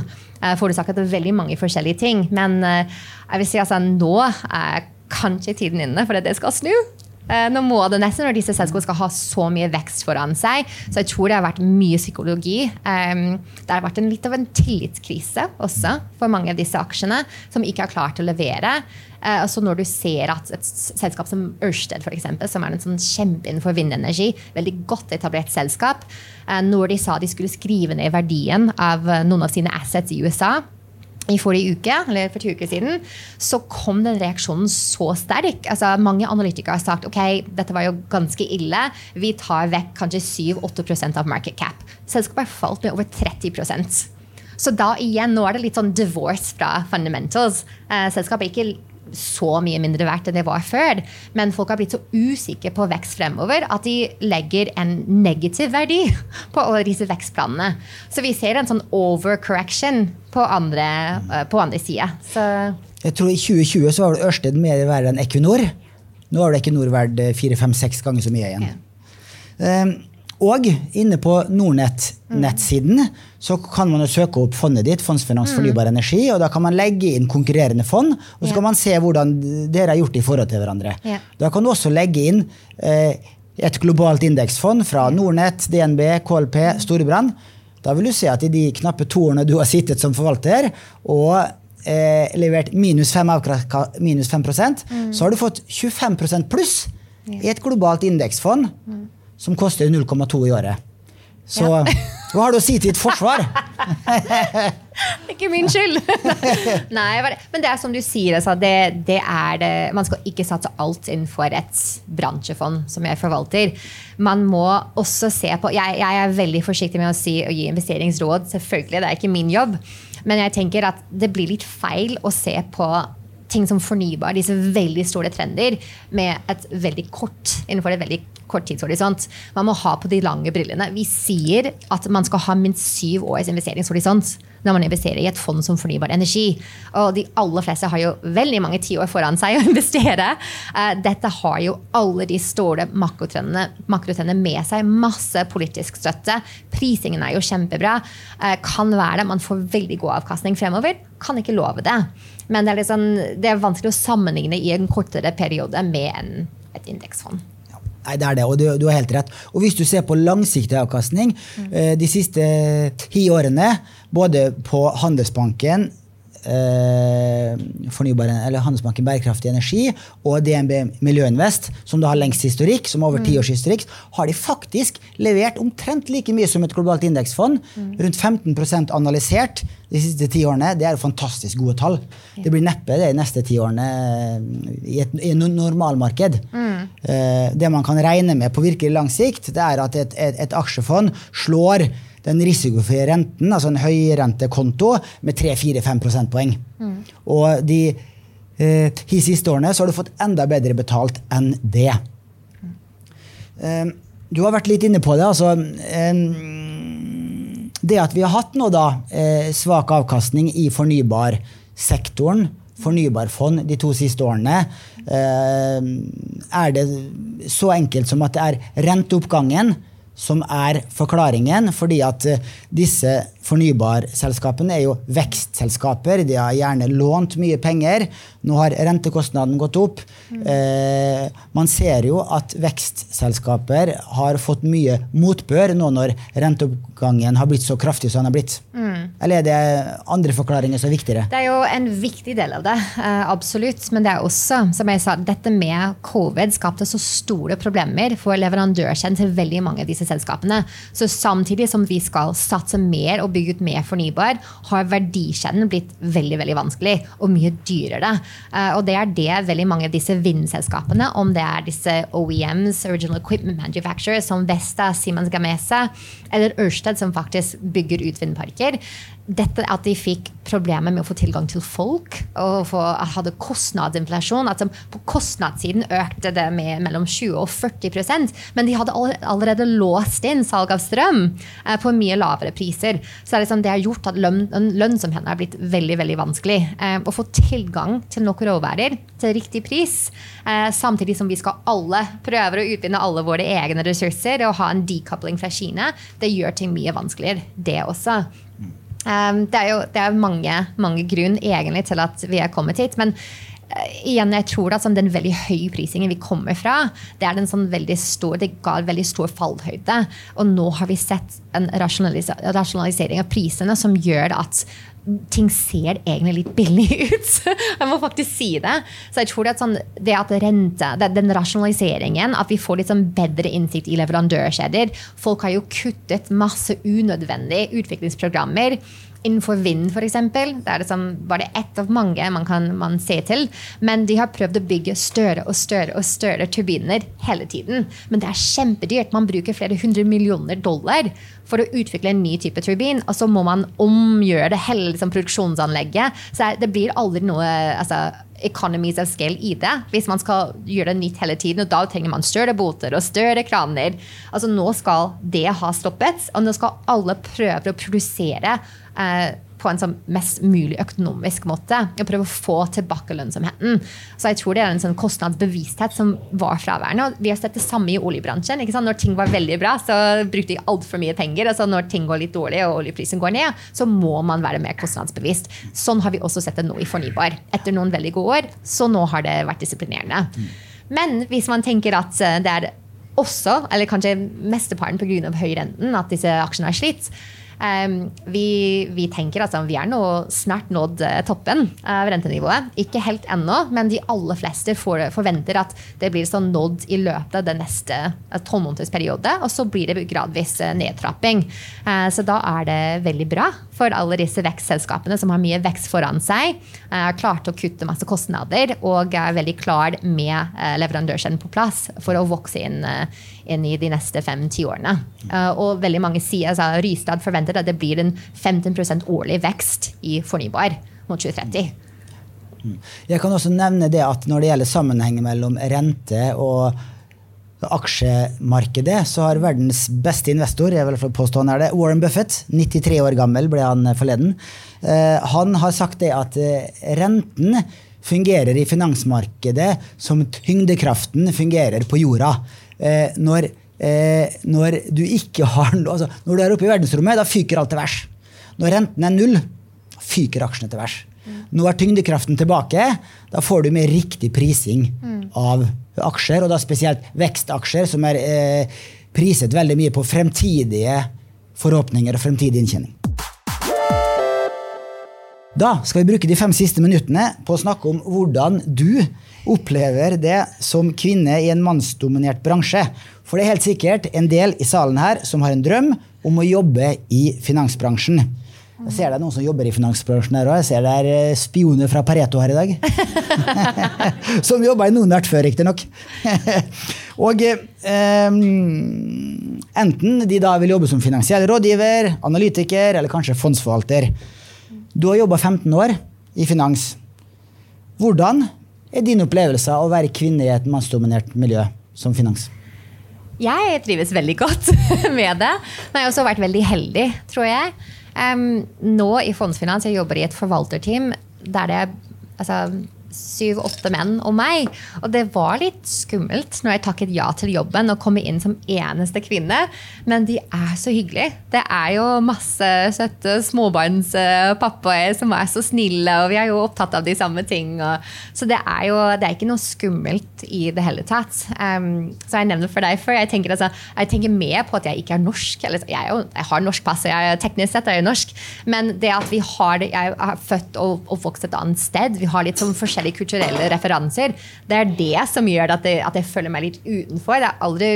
Forårsaket av veldig mange forskjellige ting. Men jeg vil si altså nå er kanskje tiden inne for at det skal snu. Eh, nå må det nesten når disse selskapene skal ha så mye vekst foran seg. Så jeg tror det har vært mye psykologi. Det har vært en litt av en tillitskrise også for mange av disse aksjene, som ikke har klart å levere. Eh, altså når du ser at et selskap som Ørsted, for eksempel, som er en sånn kjempe innenfor vindenergi, veldig godt etablert selskap, eh, når de sa de skulle skrive ned verdien av noen av sine assets i USA i forrige uke, eller for to uker siden, så kom den reaksjonen så sterk. Altså, mange analytikere har sagt ok, dette var jo ganske ille. Vi tar vekk kanskje 7-8% av market cap. Selskapet har falt med over 30% Så da igjen, nå er det litt sånn divorce fra fundamentals. Eh, selskapet er ikke så mye mindre verdt enn det var før. Men folk har blitt så usikre på vekst fremover at de legger en negativ verdi på alle disse vekstplanene. Så vi ser en sånn overcorrection på andre, uh, på andre sida. Jeg tror I 2020 så var det Ørsted mer verdt enn Equinor. Nå har det Equinor verdt fire-fem-seks ganger så mye igjen. Yeah. Um, Og inne på Nordnett-nettsiden så kan man jo søke opp fondet ditt, Fondsfinans fornybar energi, og da kan man legge inn konkurrerende fond, og så yeah. kan man se hvordan dere har gjort det i forhold til hverandre. Yeah. Da kan du også legge inn eh, et globalt indeksfond fra Nordnett, DNB, KLP, Storebrand. Da vil du se at i de knappe to årene du har sittet som forvalter og eh, levert minus 5, avkra- minus 5 så har du fått 25% pluss i et globalt indeksfond som koster 0,2 i året. Så Ja. hva har du å si til ditt forsvar? Ikke min skyld! Nei, men det er som du sier, altså, det, det det, man skal ikke satse alt innenfor et bransjefond som jeg forvalter. Man må også se på Jeg, jeg er veldig forsiktig med å, si, å gi investeringsråd, selvfølgelig, det er ikke min jobb. Men jeg tenker at det blir litt feil å se på ting som fornybar, disse veldig store trender, med et veldig kort, innenfor et veldig kort tidshorisont. Man må ha på de lange brillene. Vi sier at man skal ha minst syv års investeringshorisont når man investerer i et fond som fornybar energi. Og de aller fleste har jo veldig mange tiår foran seg å investere. Eh, Dette har jo alle de store makrotrendene, med seg. Masse politisk støtte. Prisingen er jo kjempebra. Eh, Kan være det. Man får veldig god avkastning fremover. Kan ikke love det. Men det er, liksom, det er vanskelig å sammenligne i en kortere periode med et indeksfond. Nei, det er det, og du, du har helt rett. Og hvis du ser på langsiktig avkastning mm. de siste ti årene, både på Handelsbanken eh, fornybar, eller Handelsbanken Bærekraftig energi og DNB Miljøinvest, som da har lengst historikk, som over ti års historikk, har de faktisk levert omtrent like mye som et globalt indeksfond. Rundt 15% analysert de siste ti årene. Det er fantastisk gode tall. Det blir neppe det de neste ti årene i et, i et normalmarked. Eh, det man kan regne med på virkelig lang sikt, det er at et, et, et aksjefond slår den risikofrie renten, altså en høyrentekonto, med 3-4-5 prosentpoeng. Og de eh, de siste årene så har du fått enda bedre betalt enn det. Eh, du har vært litt inne på det. altså eh, Det at vi har hatt nå da eh, svak avkastning i fornybarsektoren, fornybarfond, de to siste årene, er det så enkelt som at det er renteoppgangen som er forklaringen, fordi at eh, disse fornybarselskapene er jo vekstselskaper. De har gjerne lånt mye penger. Nå har rentekostnaden gått opp. Eh, man ser jo at vekstselskaper har fått mye motbør nå når renteoppgangen har blitt så kraftig som den har blitt. Eller er det andre forklaringer som er viktigere? Det er jo en viktig del av det, eh, absolutt. Men det er også, som jeg sa, dette med covid skapte så store problemer for leverandørkjeden til veldig mange av disse selskapene. Så samtidig som vi skal satse mer og bygge ut mer fornybar, har verdikjeden blitt veldig veldig vanskelig og mye dyrere. Eh, Og det er det veldig mange av disse vindselskapene, om det er disse OEMs, Original Equipment Manufacturers, som Vesta, Siemens Gamesa eller Ørsted, som faktisk bygger ut vindparker. Dette at de fikk problemer med å få tilgang til folk og få, hadde kostnadsinflasjon. At de på kostnadssiden økte det med mellom 20 og 40% men de hadde allerede låst inn salg av strøm eh, på mye lavere priser. Så det, liksom, det har gjort at lønn, lønnsomheten er blitt veldig veldig vanskelig. Eh, å få tilgang til nok råværer til riktig pris, eh, samtidig som vi skal alle prøver å utvinne alle våre egne ressurser og ha en decoupling fra Kina, det gjør ting mye vanskeligere, det også. Um, det er jo det er mange, mange grunn egentlig til at vi er kommet hit. Men eh, igjen, jeg tror at sånn, den veldig høye prisingen vi kommer fra, det sånn stor, det ga veldig stor fallhøyde. Og nå har vi sett en rasjonalisering av prisene som gjør at ting ser egentlig litt billig ut. Jeg må faktisk si det. Så jeg tror at, sånn, det at rente, den rasjonaliseringen, at vi får litt sånn bedre innsikt i leverandørkjeder Folk har jo kuttet masse unødvendige utviklingsprogrammer. Innenfor vind, f.eks. Det liksom bare ett av mange man kan man se til. Men de har prøvd å bygge større og større og større turbiner hele tiden. Men det er kjempedyrt. Man bruker flere hundre millioner dollar for å utvikle en ny type turbin. Og så må man omgjøre det hele liksom, produksjonsanlegget. Så det blir aldri noe altså, economies of scale i det. Hvis man skal gjøre det nytt hele tiden, og da trenger man større båter og større kraner. Altså Nå skal det ha stoppet, og nå skal alle prøve å produsere eh, på en sånn mest mulig økonomisk måte. Og prøve å få tilbake lønnsomheten. Så jeg tror det er en sånn kostnadsbevissthet som var fraværende. Og vi har sett det samme i oljebransjen. Når ting var veldig bra, så brukte de altfor mye penger. Altså når ting går litt dårlig og oljeprisen går ned, så må man være mer kostnadsbevisst. Sånn har vi også sett det nå i fornybar. Etter noen veldig gode år, så nå har det vært disiplinerende. Men hvis man tenker at eh, det er også, eller kanskje mesteparten pga. høy renten, at disse aksjene har slitt, vi, vi, tenker altså vi er nå snart nådd uh, toppen av rentenivået. Ikke helt ennå, men de aller fleste for, forventer at det blir sånn nådd i løpet av den neste uh, tolvmånedersperiode. Og så blir det gradvis uh, nedtrapping. så da er det veldig bra for alle disse vekstselskapene som har mye vekst foran seg, Klarte klart å kutte masse kostnader og er veldig klar med leverandørkjeden på plass for å vokse inn, inn i de neste fem-ti årene. og veldig mange sier, altså Rystad forventer at det blir en 15% årlig vekst i fornybar mot 2030. Jeg kan også nevne det at når det gjelder sammenhengen mellom rente og aksjemarkedet, så har verdens beste investor jeg vil påstå han er det, Warren Buffett, 93 år gammel ble han forleden, eh, han har sagt det at eh, renten fungerer i finansmarkedet som tyngdekraften fungerer på jorda. Eh, når eh, når du ikke har altså, Når du er oppe i verdensrommet, da fyker alt til værs. Når renten er null, fyker aksjene til værs. Nå er tyngdekraften tilbake. Da får du med riktig prising av aksjer, og da spesielt vekstaksjer, som er eh, priset veldig mye på fremtidige forhåpninger og fremtidig inntjening. Da skal vi bruke de fem siste minuttene på å snakke om hvordan du opplever det som kvinne i en mannsdominert bransje. For det er helt sikkert en del i salen her som har en drøm om å jobbe i finansbransjen. Jeg ser det er noen som jobber i finansbransjen her òg. Jeg ser det er eh, spioner fra Pareto her i dag. som jobba i noen hvert før, riktignok. og eh, enten de da vil jobbe som finansiell rådgiver, analytiker eller kanskje fondsforvalter. Du har jobba 15 år i finans. Hvordan er din opplevelse av å være kvinne i et mannsdominert miljø som finans? Jeg trives veldig godt med det. Men jeg har også vært veldig heldig, tror jeg. Um, nå i Fondsfinans jeg jobber i et forvalterteam der det altså, syv-åtte menn og meg. Og det var litt skummelt når jeg takket ja til jobben og kom inn som eneste kvinne. Men de er så hyggelige. Det er jo masse søte småbarnspappaer som er så snille, og vi er jo opptatt av de samme ting. Så det er jo det er ikke noe skummelt i det hele tatt. Um, så jeg nevner for deg før. Jeg tenker, altså, jeg tenker mer på at jeg ikke er norsk. Eller, jeg, er jo, jeg har norsk pass, jeg teknisk sett er jeg norsk. Men det at vi har det, jeg er født og, vokst et annet sted, vi har litt sånn forskjellige forskjellige kulturelle referanser. Det er det som gjør at jeg, at jeg føler meg litt utenfor. Jeg har aldri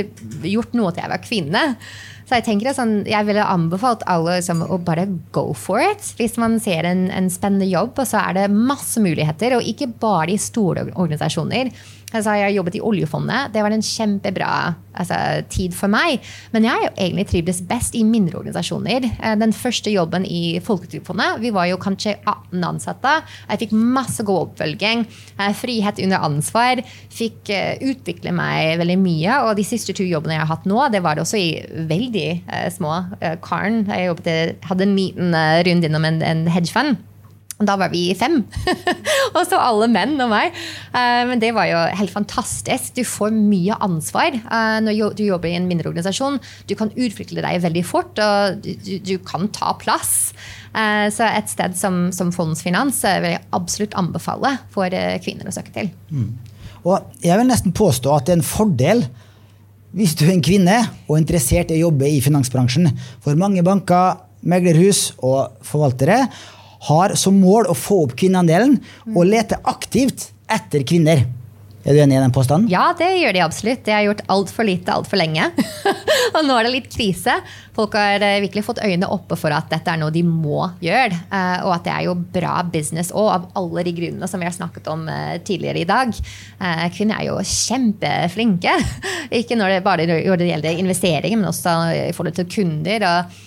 gjort noe til jeg var kvinne. Så jeg tenker sånn, jeg ville anbefalt alle liksom, å bare go for it. Hvis man ser en, en spennende jobb, og så er det masse muligheter. Og ikke bare i store organisasjoner. Altså, jeg jobbet i oljefondet. Det var en kjempebra altså, tid for meg. Men jeg egentlig trivdes best i mindre organisasjoner. Eh, den første jobben i Folketrygdfondet, vi var jo kanskje 18 ansatte. Jeg fikk masse god oppfølging. Eh, frihet under ansvar. Fikk eh, utvikle meg veldig mye. Og de siste to jobbene jeg har hatt nå, det var det også i veldig små karen. Jeg jobbet, hadde en liten runde innom en, en hedgefund. Da var vi fem. og så alle menn og meg. Uh, men det var jo helt fantastisk. Du får mye ansvar uh, når du jobber i en mindre organisasjon. Du kan utvikle deg veldig fort, og du, kan ta plass. Uh, så et sted som, som Fondsfinans vil jeg absolutt anbefale for kvinner å søke til. Mm. Og jeg vil nesten påstå at det er en fordel hvis du er en kvinne og er interessert i å jobbe i finansbransjen. For mange banker, meglerhus og forvaltere har som mål å få opp kvinneandelen og lete aktivt etter kvinner. Er du enig i den påstanden? Ja, det gjør de absolutt. Det har gjort altfor lite altfor lenge. og nå er det litt krise. Folk har eh, virkelig fått øynene oppe for at dette er noe de må gjøre. Eh, og at det er jo bra business òg, av alle de grunnene som vi har snakket om eh, tidligere i dag. Kvinner er jo kjempeflinke. Ikke når det bare gjelder investeringer, men også i forhold til kunder. og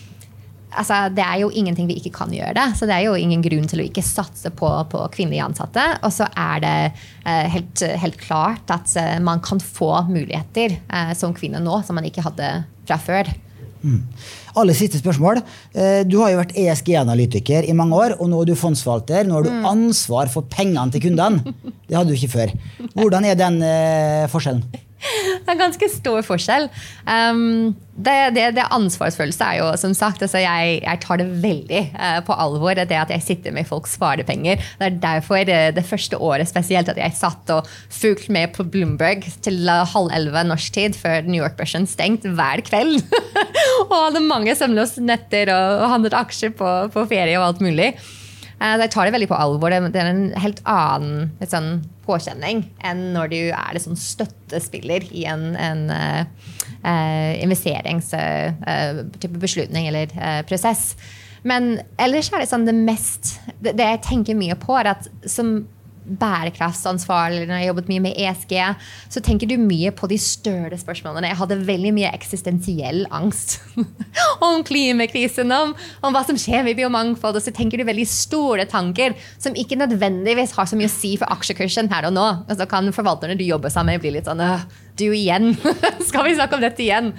altså, det er jo ingenting vi ikke kan gjøre. det, Så det er jo ingen grunn til å ikke satse på, på kvinnelige ansatte. Og så er det eh, helt, helt, klart at eh, man kan få muligheter eh, som kvinne nå som man ikke hadde fra før. Aller siste spørsmål. Eh, Du har jo vært ESG-analytiker i mange år, og nå er du fondsforvalter. Nå har du ansvar for pengene til kundene. Det hadde du ikke før. Hvordan er den eh, forskjellen? Det er ganske stor forskjell. Um, det, det, det ansvarsfølelse er jo som sagt altså jeg, jeg tar det veldig uh, på alvor, det at jeg sitter med folks sparepenger. Det er derfor det, det første året spesielt at jeg satt og fulgte med på Bloomberg til eh, halv elleve norsk tid før New York-børsen stengt hver kveld. og hadde mange søvnløse netter og, og handlet aksjer på, på ferie og alt mulig. Eh, så jeg tar det veldig på alvor. Det er en helt annen sånn, påkjenning enn når du er liksom støttespiller i en, en uh, investeringsbeslutning beslutning eller uh, prosess. Men ellers er det sånn det mest Det, det jeg tenker mye på, er at som bærekraftsansvarlig, når jeg jobbet mye med ESG, så tenker du mye på de større spørsmålene. Jeg hadde veldig mye eksistensiell angst om klimakrisen, om, om, hva som skjer med biomangfold. Og så tenker du veldig store tanker som ikke nødvendigvis har så mye å si for aksjekursen her og nå. Og så kan forvalterne du jobber sammen med, bli litt sånn Du igjen? Skal vi snakke om dette igjen?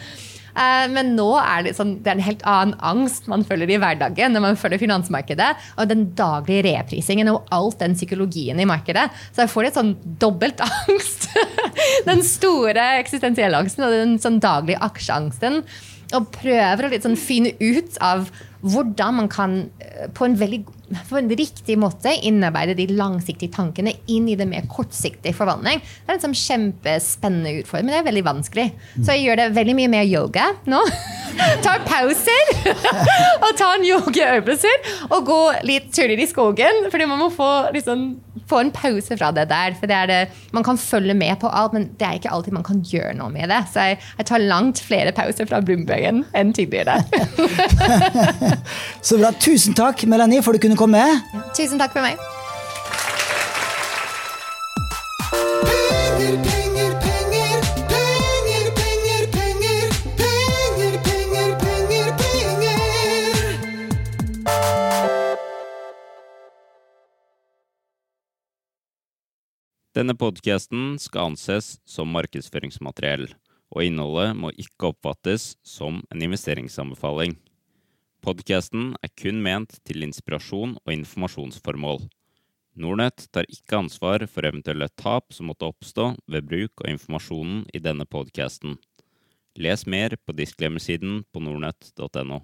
Eh, men nå er det, sånn, det er en helt annen angst man føler i hverdagen når man følger finansmarkedet. Og den daglige reprisingen og alt den psykologien i markedet. Så jeg får litt sånn dobbelt angst. Den store eksistensielle angsten og den sånn daglige aksjeangsten. Og prøver å litt sånn finne ut av hvordan man kan eh, på en veldig på en riktig måte innarbeide de langsiktige tankene inn i det mer kortsiktige forvandling. Det er en sånn kjempespennende utfordring, men det er veldig vanskelig. Så jeg gjør det veldig mye mer yoga nå. tar pauser og tar en yogaøvelser og går litt turer i skogen. Fordi man må få, liksom, få en pause fra det der. For det er det, man kan følge med på alt, men det er ikke alltid man kan gjøre noe med det. Så jeg, jeg tar langt flere pauser fra Bloombergen enn tidligere. Så bra. Tusen takk, Melanie, for du kunne komme. Tusen takk for meg. Denne podkasten skal anses som markedsføringsmateriell, og innholdet må ikke oppfattes som en investeringsanbefaling. Podkasten er kun ment til inspirasjon og informasjonsformål. Nordnett tar ikke ansvar for eventuelle tap som måtte oppstå ved bruk av informasjonen i denne podkasten. Les mer på disclaimer-siden på nordnett.no.